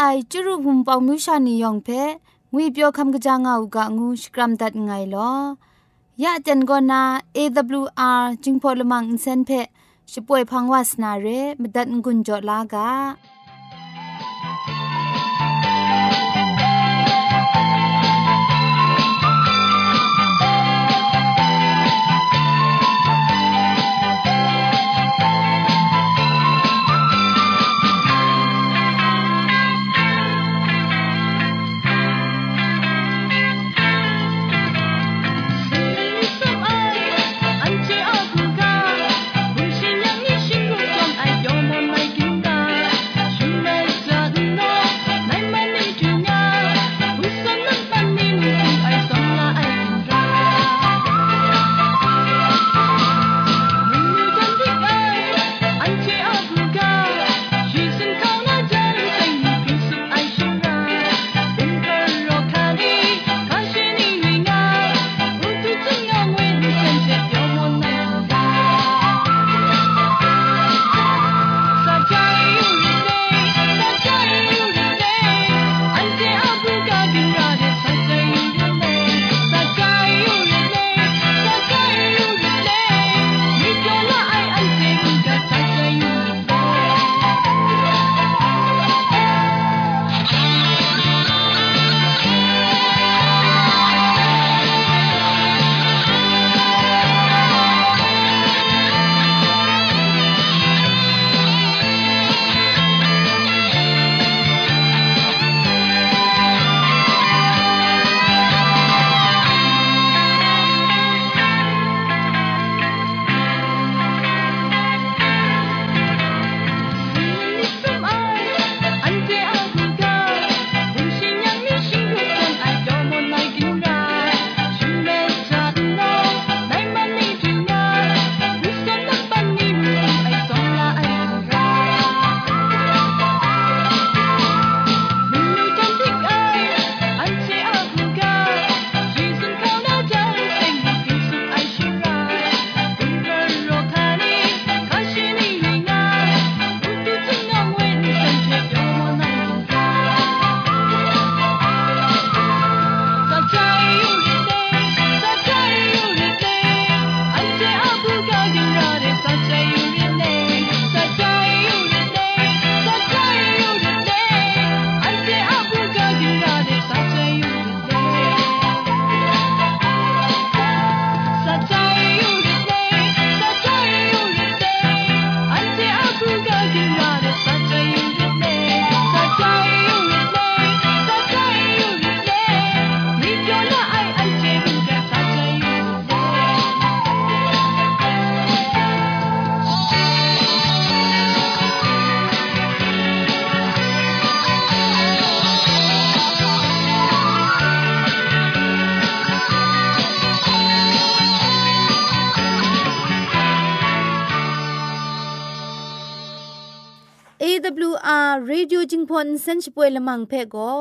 ไอจุรุภุมปองมิวชานียองเพงุยเปียวคำกะจางเอากะงูสกรัมดัดไงลอยะจันโกนา AWR จิงพอลมังอินเซนเพช่วยพังวาสนาเรมดัดงุนจอลากา ရေดิโอจิงพอนเซนช์ป่วยละมังเพ่ก็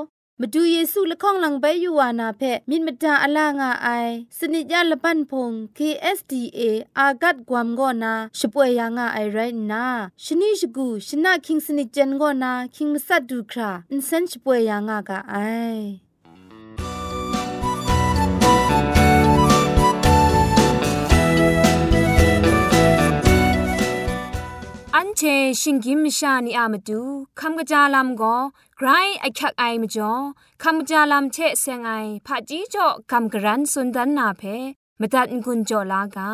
มาดูเยซูละข้องหลังใบยูวานาเพ่มินมดาอลางาไอ สนิจยาละปันพง KSDA อากัดกวามกอนาช่วยยางาไอไรนาชนิชกูชนะคิงสนิจเจนกอนาคิงมัสัดดูคราอินเซนช์ป่วยยางากาไอ ชิงกิมชานีอามาดูคำกระจาลำก็ไกรไอคักไอมาจ่อคำกระจาลำเชเซงไอผาจีจ่อคำกระรันสุนดันนาเพมาตัดกุญจ่อลากา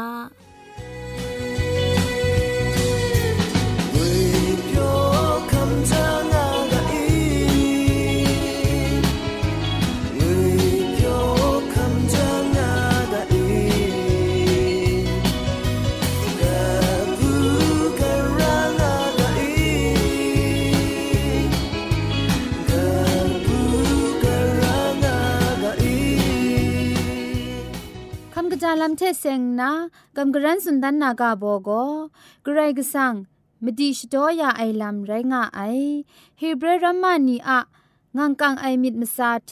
ลัมเทเซงนากำกรันสุนดันนากาโบโกเกรกสังมดีชดอยาไอลัมไรงาไอเฮเบรรัมมานีอะงังกังไอมิดมซาเท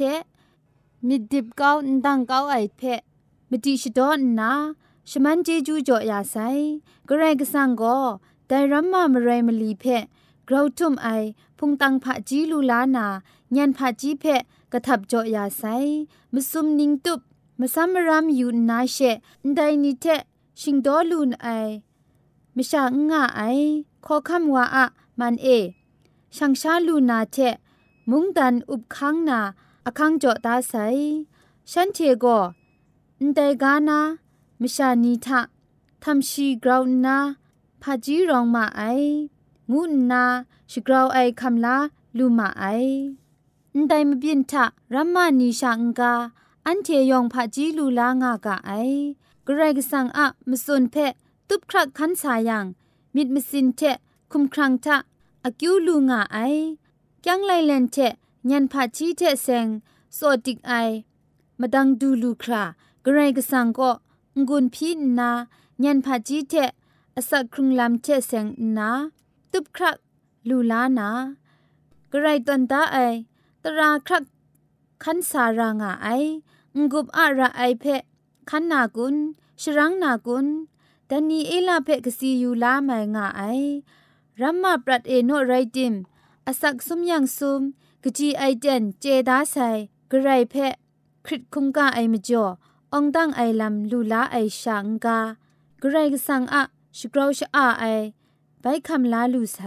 มิดดิบเกาดังเกาไอเพมดีชดอนนาชมันเจจูจ่อยาไซเกรกสังโกไดรัมมามเรมลีเพกราวทุมไอพุงตังผะจีลูลานา ญันผะจีเพกะทับจ่อยาไซมซุมนิงตุบ มซัมรามยูนาเชไดนิเทชิงดอลูนไอมชาง่าไอขอคำว่าอะมันเอช่างชาลูนาเทมุงดันอุบคังนาอคังจอตาไซฉันเทโกนไดกานามิชานีทะทำชีกราวนาพาจีรองมาไองูนาชิกราวไอคำลาลูมาไอนไดมบินทะรัมมานีชางกา อันเทยองพาจีลูลางากะไอกรกสังอะมสุนเพตุบครักคันสายังมิดมสินเทคุมครังทะอากิวลูงาไอยังไลเลนเทญันพาชีเทเซงโซติกไอมาดังดูลูครากรกสังก็งุนพีนาญันพาจีเทอสักครุงลำเทเซงนาตุบครักลูลานากรตันตาไอตราครักคันสารางาไอ งกุบอะระไอเพคันนากุนชรังนากุนดันนีเอลาเพกสียูลาไมงาไอรัมมาปรัดเอโนไรติมอสักสมยังซุมกจีไอเดนเจดาไซกระไรเพคริตคุงกาไอมจ่อองดังไอลำลูลาไอชางกากระไรกสังอะชกราวชอาไอไปคำลาลูไซ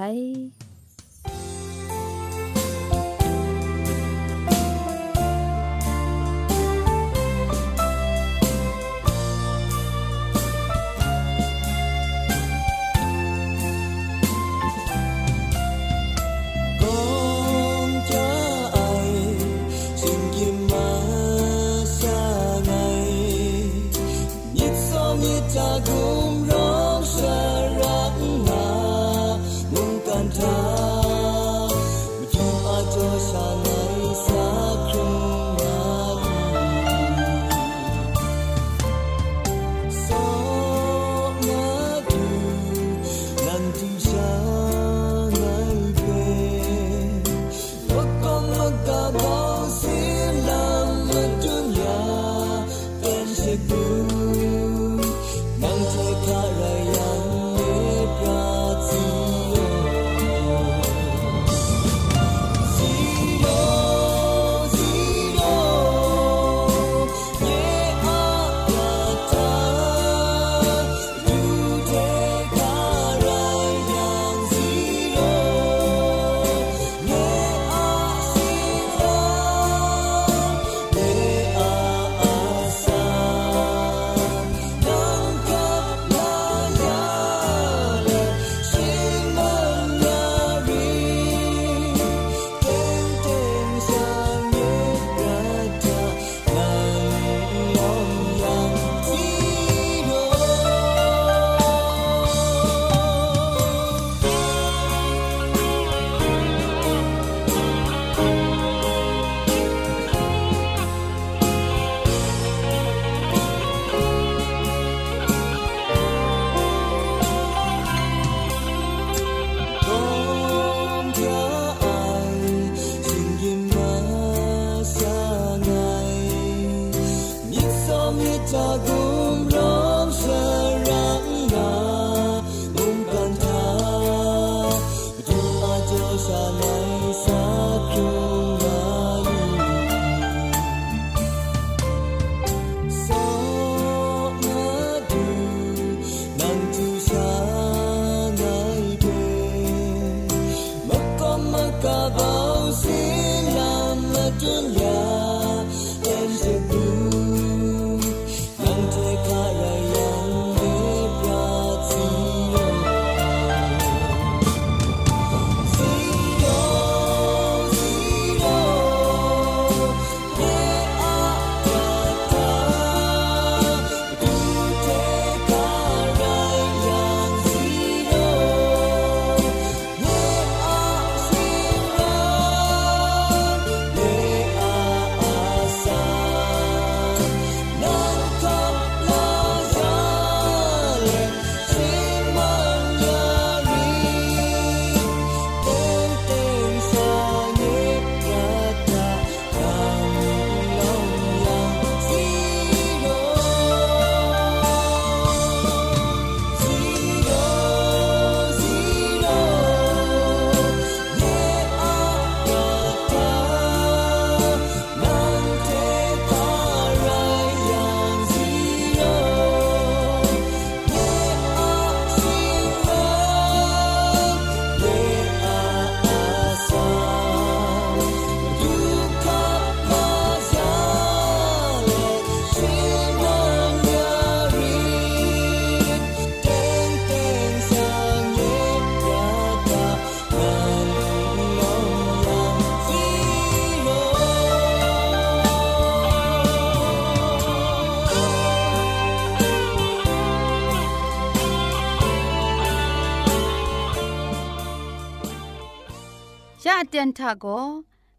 นทาโก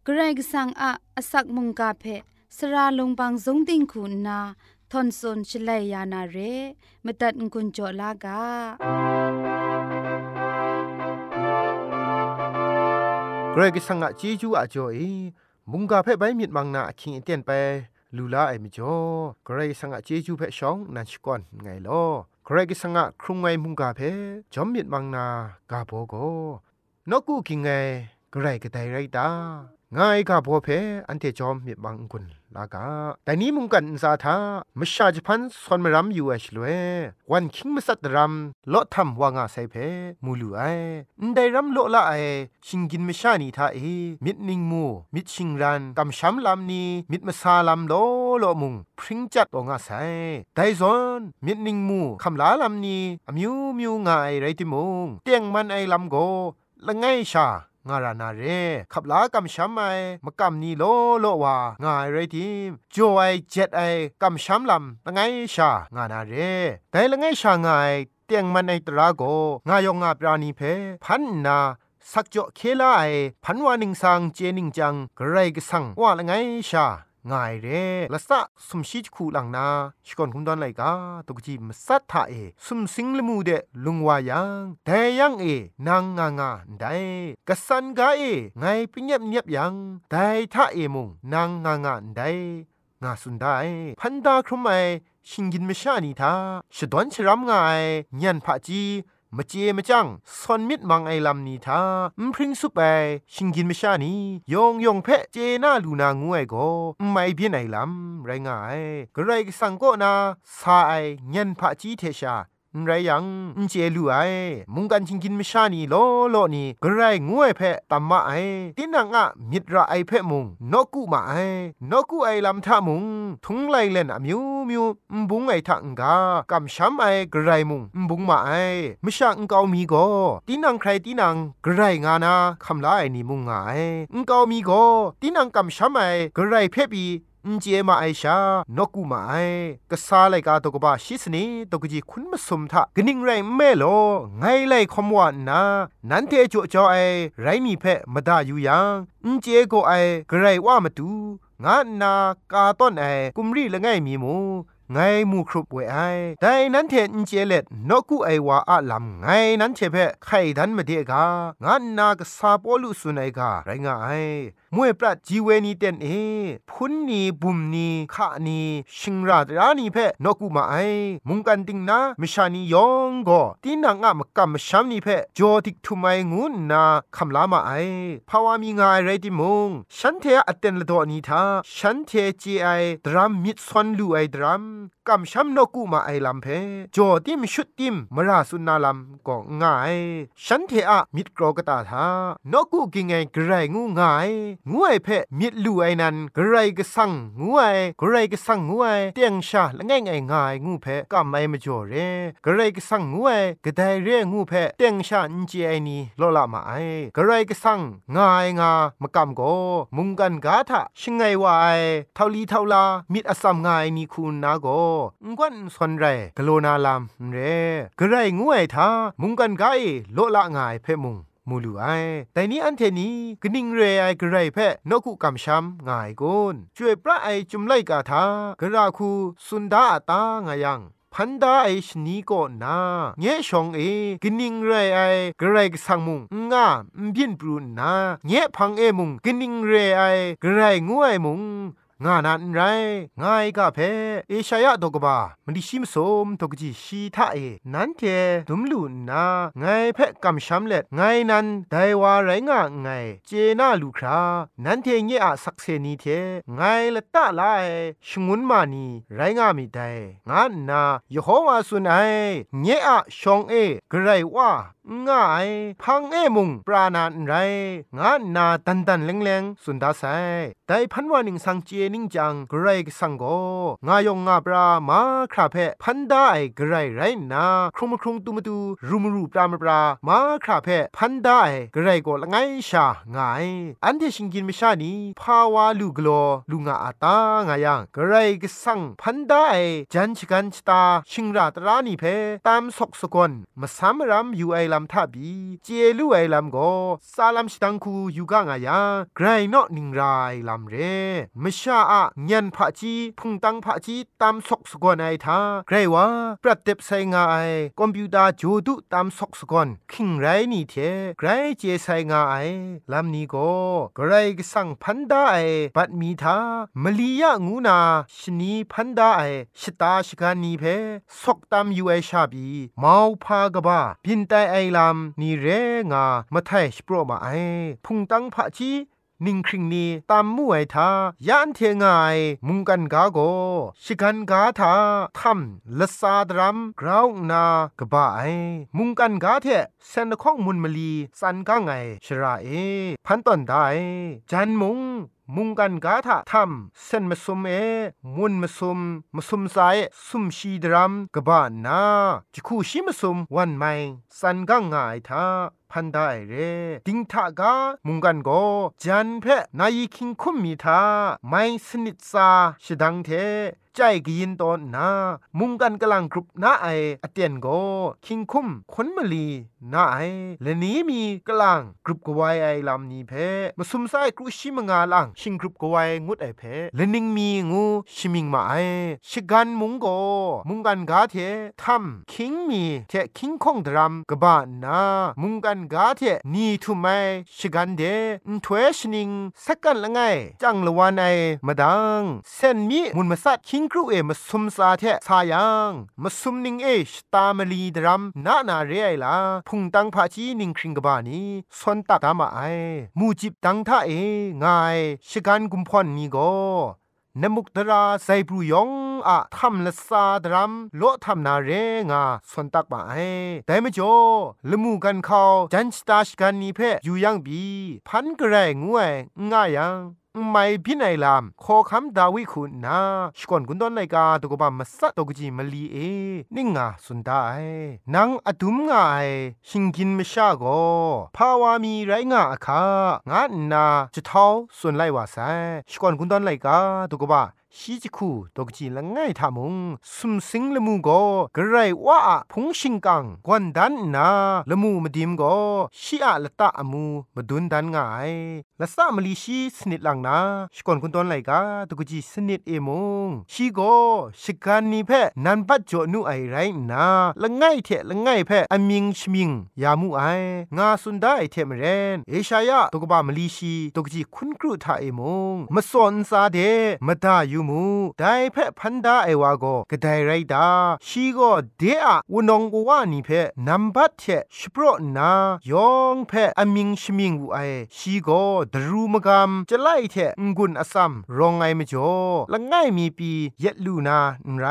เกรกสังอะอสักมุงกาเพสระลงบางสงติงคุณนาทอนซนชลัยยานาเรมตัดกุญจลากาเกรกสังอะจีจูอะจอยมุงกาเพไปมิดมังนาคิงเตียนไปลูลาไอมิจ่อเกรกสังอะจีจูเพชองนันชกอนไงลอเกรกสังอะครุงไงมุงกาเพจอมมิดมังนากาโบโกนกูกิงไง เกรก็ไดไรตาง่ายกับพอเพอันเทจอมมีบางคนลากาแต่นี้มุงกันซาทามชาจพันสอนมรำอยู่เอชลเววันคิงมสัตรำลอทำว่างาไซเพมูลูไอได้รำโลละไอชิงกินมชานีทาเอมิดนิงมูมิดชิงรันกำช้ำลำนี้มิดมาซาลำโลโลมุงพริ้งจัดองาไซได้ซอนมิดนิงมูคำลาลำนี้อมิวมิวงายไรติมุงเตียงมันไอลำโกละไงชา งารานาเรขับลากำช้ำไอมากำนีโลโลวางายไรทีมจไอเจ็ดไอกำช้ำลำละไงชางานาเรแต่ละไงชางายเตียงมันไอตราโกงายองงาปราณีเพ พันนาสักจ่อเคลาไอพันวานิงสังเจนิงจังกระไรกสังว่าละไงชา ง่ายเร่ละสะสมชิดคูหลังนาชิกอนคุมดอนไลกาตกจีมสัทธาเอสมสิงละมูเดลุงวายังแต่ยังเอนางงางาได้กสันกาเอไงปิญญบเนียบยังแต่ท่าเอมุงนางงางาได้งาสุนได้พันดาครุมไอชิงกินไม่ชานีทาชดวนชรำงายยันพะจี มเจมจังซอนมิดมังไอลำนีทามพริ้งสุไปชิงกินมชานียองยองเพเจนาลูนางวยก็ไม่เพียนไอลำไรง่ายกระไรสังก็นาสายเงินพระจีเทชา ไรยังเจลูไอมุงกันชิงกินไม่ชานีโลโลนี่กระไรงวยเพะตัมมาไอตินังอะมิตรไอเพะมุงนกุมาไอนกุไอลำทามุงทุงไลเลนอะมิวมิวบุงไอทังกากำช้ำไอกระไรมุงบุงมาไอไม่ช่างเกามีก็ตินังใครตินังกระไรงานาคำลาไอนี่มุงไงเกามีก็ตินังกำช้ำไอกระไรเพปี อุจเจมาไอชานกูมาไอกะซาไลกาตกบาชิสนีตกจีคุณมสมทะกนิ่งไรแม่โลไงไลคอมวานานันเทจจ่อไอไรมีเพะมดาอยู่ยังอุจเจโกไอกไรว่ามาดูงานนากาต้นไอกุมรีละไงมีมูไงมูครุบเวไอแต่นั้นเทนเจเล็ดนกูไอวาอะลำไงนั้นเทเพะไข่ดันมาเดกางานนากซาโปลุสุนไอกาไรงาไอ มวยปรัดจีเวนีเต็นเอพุนนีบุมนีขะนีชิงราดรานีเพนกูมาไอมุงกันติงนามิชานียองก็ตีนังอะมกัมชัมนีเพจอติกทุไมงูนาคำลามาไอภาวามีงายไรติมงฉันเทอเต็นละดอนีทาฉันเทจีไอดรัมมิดซอนลูไอดรัม กำช้ำนกูมาไอลำเพจอติมชุดติมมราสุนาลำก็ง่าย ฉันเทอะมิดกรอกตาทานกูกิงไงไกรงูง่ายงูไอเพมิดลูไอนันไกรก็สั่งงูไอไกรก็สั่งงูไอเตียงชาละง่ายง่ายง่ายงูเพกำไอมาจ่อเรไกรก็สั่งงูไอกระไดเรงูเพเตียงชาอินเจไอนี่ลอละมาไอไกรก็สั่งง่ายงามากำโกมุงกันกาทะชิงไงวายเท่าลีเท่าลามิดอสัมง่ายนี่คุณนาโกงวนสนไรกโลนาลามเรกระไรงวยทามุงกันไกโลละงายเพมุงมูลูไอแต่นี้อันเทนี้กนิ่งเรไอกระไรเพนกุกำช้ำง่ายกุนช่วยพระไอจุมไลกาทากระราคูสุนดาตางายังพันดาไอชนีก็นาเงชองเอกนิงไรไอกระไรกสังมุงงามบินปรุนนาเงยพังเอมุงกนิงเรไอกระไรงวยมุง งานันไรง่ายกะเพเอชายะดกบามันดิชิมสมตกจีชีทาเอนันเทดุมลุนนาไงเพกำช้ำเล็ดไงนั้นไดวาไรงะไงเจนาลูครานันเทเงอะสักเซนีเทไงละตะลายชงุนมานีไรงะมีไดงานนายโฮวาสุนัยเงอะชองเอกไรว่าง่ายพังเอมุงปราณานไรงานนาตันตันเลงเลงสุนดาไซแต่พันวานิงสังเจนิ่งจังกรไรสังโกงายงงาปรามาคราเพพันได้กรไรไรนาครุมครุงตุมตูรุมรูปรามปรามาคราเพพันได้กรไรโกละไงชางายอันเทชิงกินไม่ชานีภาวาลูกโลลูงาอาตางายังกรไรกสังพันได้จันชกันชตาชิงราตรานีเพตามสกสกอนมาสามรำอยู่ไอลำทาบีเจลูไอลำโกซาลัมสตังคูยูกะงายาไกรนอนิงไรลำเรมชาอะญันพะจีพุงตังพะจีตามซอกสกอนไอทาไกรวาปรัดเต็บไซงาไอคอมพิวเตอร์จูดุตามซอกสกอนคิงไรนี่เทไกรเจไซงาไอลำนี้โกไกรกสังพันดาไอบัดมีทามลียะงูนาชนีพันดาไอชตาชกานีเพซอกตามยูไอชาบีมาพากบาพินไตไอลำนี่เรงามาไทยสโปรมาไอพุงตังพะจี นิ่งคริงนีตามมู่ไอทายานเทงายมุงกันกาโกชิกันกาทาทำละซาดรัมกราวนากบาไอมุงกันกาเทเซนข้องมุนมลีสันกาไงชราเอ พันตอนได้จันมุง มุงกันกาถาทำเส้นมสุมเอมุนมสุมมสุมสายสุมชีดรัมกบ้านาจิคูชิมสุมวันไม่สันกังง่ายทาพันได้เรดิงทากามุงกันโกจันเพนายคิงคุมมีทาไม่สนิทซาชดังเท ใจกยินตอนนา มุงกันกำลังกรุบนาไออเตียนโกคิงคุมคนมลีนาไอและนี้มีกำลังกรุบกวายไอลำนี้เพมาสุมไซกรุชิมงาลังชิงกรุบกวายงุดไอเพและนิงมีงูชิมิงมาไอชิกันมุงโกมุงกันกาเททำคิงมีเทคิงคงดรัมกบ้านา มุงกันกาเทนี่ทุไมชิกันเดนทเวชนิงสักกันละไงจังละวันไอมาดังเส้นมีมุนมาสัดคิงครูเอมาซุมซาเทสายังมาซุมนิงเอชตามลีดรัมนานาเรไอลาพุงตังพาจีนิงคริงกบานีสวนตักตามาไอมูจิบตังท่าเองายชกันกุมพอนนีโกนมุกตราไซปรูยองอะทำละซาดรัมโลทำนาเรงาสนตักมาไอแต่ไม่จอละมูกันเขาจันสตาชกันนีเพอยู่ยังบี พันกระไรงวยง่ายยัง ไม่พินัยลามขอคำดาวิคุณนาสกอนกุนดอนไลกาตกบามาสัตตกจีมลีเอนิ่งาสุนได้นางอดุมงายชิงกินมชาโกภาวามีไรงาอาคางานาจะเท้าส่วนไลวาไซสกอนกุนดอนไลกาตกบา ชีจิคูตกจีละง่ายทามุงสุมสิงละมูโกกระไรว่าพงชิงกังกวนดันนาละมูมาดิมโกชีอะละตะอมูมาดุนดันง่ายละสะมลีชีสนิดลังนาชกอนคุณตอนไหลกาตกจีสนิดเอมงชีโกชิกันนีเพนันปัจจอนุไอไรนาละง่ายเทละง่ายเพอมิงชมิงยามูไองาสุนได้เทมเรนเอชายะตกบามลีชีตกจีคุณครูทาเอมงมาสอนซาเดมาดายูมูไดเพพันดาไอวาโกกะไดไรดาชีโกเดอะวนองกวานีเพนัมบัตเทชโปรนายองเพอมิงชมิงวูไอชีโกดรูมกามจะไล่เทงุนอสัมรองไอมจ่อละง่ายมีปีเย็ดลูนาไร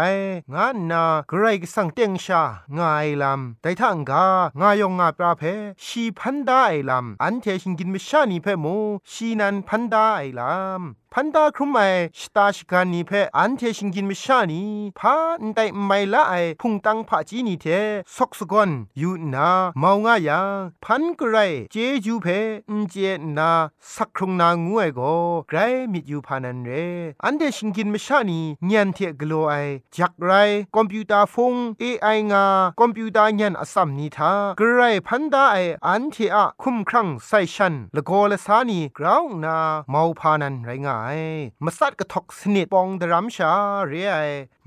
งานนากรกสังเตียงชางายลำแต่ทังกางายองงาปราเพชีพันดาไอลำอันเทชิงกินมิชานีเพโมชีนันพันดาไอลำ พันดาครุมไอสตาชิกานีเพออันเทชิงกินมิชานีพาอันไดไม่ละไอพุงตังผาจีนีเทซอกสกอนยูนาเมางายังพันกไรเจจูเพอันเจนาสักครุงนางูไอโกไกรมิดยูพานันเรอันเทชิงกินมิชานีเนียนเทกโลไอจักไรคอมพิวเตอร์ฟงเอไองาคอมพิวเตอร์เนียนอสัมนีทากรไรพันดาไออันเทอะคุมครั้งไซชันละโกละสานีกราวนาเมาพานันไรงามาสัดกระทกสนิดปองดรัมชาเรีย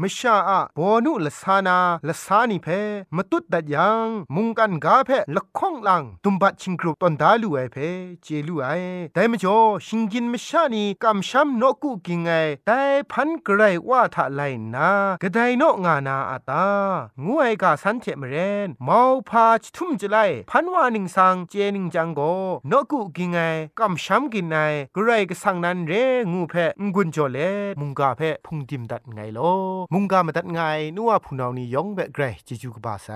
มชาอะบอนุละสานาละสานิเพมาตุดดัดยังมุงกันกาเพละข้องหลังตุมบัดชิงกรุตอนดาลูไอเพเจลูไอแต่มจ่อชิงกินมชานีกำช้ำนกุกิงไงแต่พันกระไรว่าทะไลนากระไดนกงานาอาตางูไอกาสันเทมเรนมาพาชทุ่มจะไลพันวานิงสังเจนิงจังโกนกุกิงไงกำช้ำกินไงกระไรกสังนั้นเรงูแพงกุนจอเลมุงกาแพพุงดิมดัดไงลอมุงกามาดัดไงนัวพูนานี่ยองแบเกรจิจูกบาไซ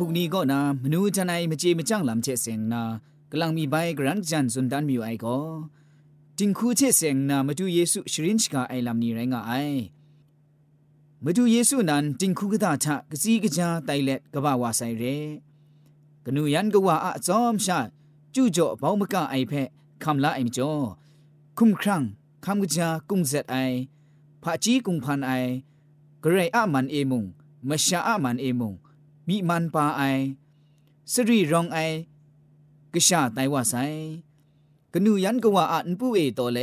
บุกนี้ก็นามนูจันไอมเจมจังลำเชเสงนากำลังมีใบกรันจันสุนดันมิวไอก็จิงคูเชเสงนามาดูเยซูชรินชกาไอลำนี้ไรงาไอมาดูเยซูนั้นจิงคูกตาชะกซีกจาไตเล็ดกบ่าวาไซเรกนูยันกว่าอะจอมชาจู่จ่อเบามกะไอเพคำละไอมจ่อคุมครั้งคำกจากุงเซตไอพะจีกุงพันไอกระไรอะมันเอมุงมะชาอะมันเอมุง มีมันปาไอสรีรองไอกะชาไตว่าไซกนูยันกว่าอันปูเอโตเล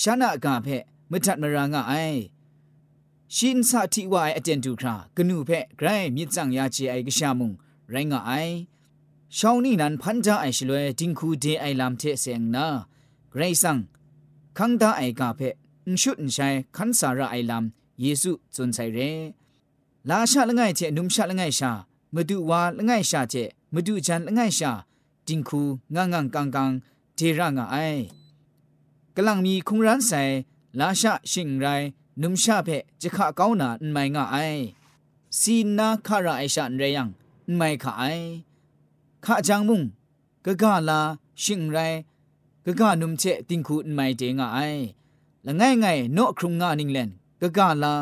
ชนะกาเพมทัดมรางไอชินสาธิวายอเจนตูครากนูเพไกรมิจังยาจีไอกะชามุงไรงไอชาวนี่นั้นพันจาไอชลวยจิงคูเดไอลามเทเสียงนาไกรซังคังดาไอกาเพนชุดนชัยคันสาระไอลามเยซูจุนไซเรลาชาละไงเจนุมชาละไงชา มาดูวาละไงชาเจมาดูจันละไงชาจิงคูงางางกังกังเจรางไอกำลังมีคุงร้านใส่ลาชาชิงไรนุมชาเพจะขะเก้านาอันไม่ง่าไอซีนาคาราไอชาอันเรยังอันไม่ขะไอขะจังมุงกะกาลาชิงไรกะกานุมเจติงคูอันไม่เจง่าไอละไงไงโนครุงงานิงเลนกะกาลา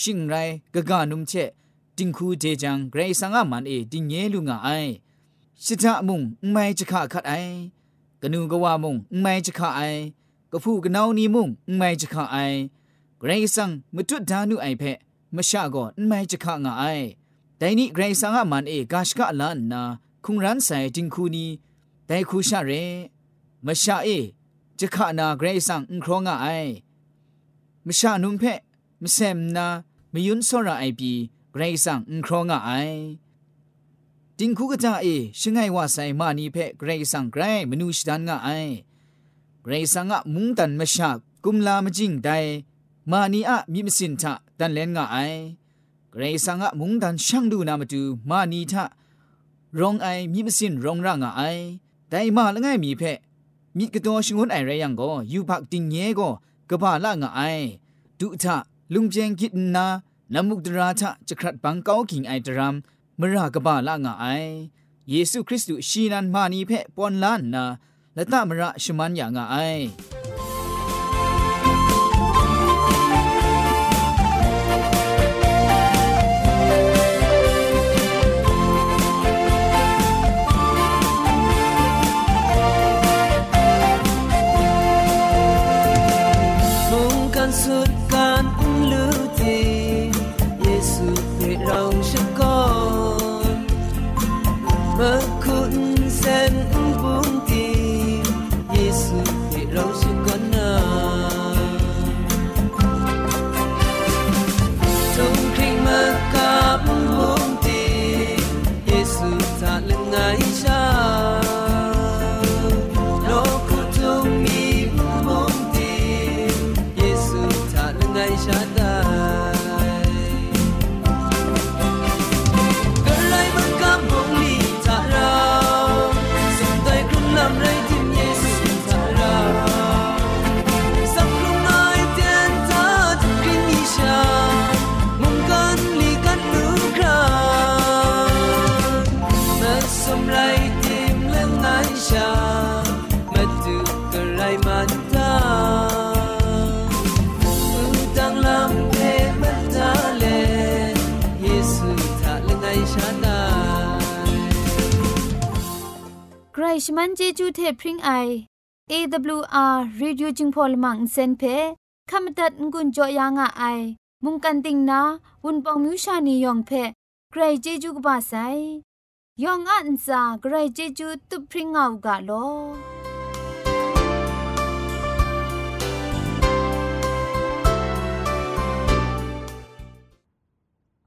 ชิงไรกะกะนุมเช ติงคูเจจังเกรซังอามันเอติงเยลุงาไอชิตะมุงไม่จะขะขัดไอกนูกะวามุงไม่จะขะไอกะฟูกะนาวนีมุงไม่จะขะไอเกรซังมะตุดานุไอเพมะชะก็ไม่จะขะงาไอแต่นี่เกรซังอามันเอกาชกะลานนาคุงรันไซติงคูนีแต่คูชะเรมะชะเอจะขะนาเกรซังอุครองาไอมะชะนุมเพมเซมนามยุนสระไอปี กรสังอุครองไอจิงคูกะจาเอชิงไงว่าไซมานีเพไกรสังไกรมนูชดันงะไอกรสังอะมุงตันมะชะกุมลามจิงไดมานีอะมีมสินทะดตันเลนงาไอเกรซังะมุงดันช่างดูนามาดูมานีทะรองไอมีมสินรองร่างไอแต่มาละไงมีเพมีกระตัวชงวนไอไรยังก็ยูพักติงเย่ก็กบ้าละงาไอดุทะลุงเจงกิดนา นามุกดราทะจะครัดบังเกาขิงไอตรามมรากบาละงาไอเยซูคริสต์ชีนันมานีเพปอนล้านนาและตามระชมันอย่างไอ ชมันเจจูเทพริงไอ AWR Reducing Polymer เซนเพขมตัดงุนจอยางอไอ มุงกันติงนาวุนปองมิวชานียองเพใครเจจูกบาไซยองอันซาใครเจจูตุพริงเอากาโล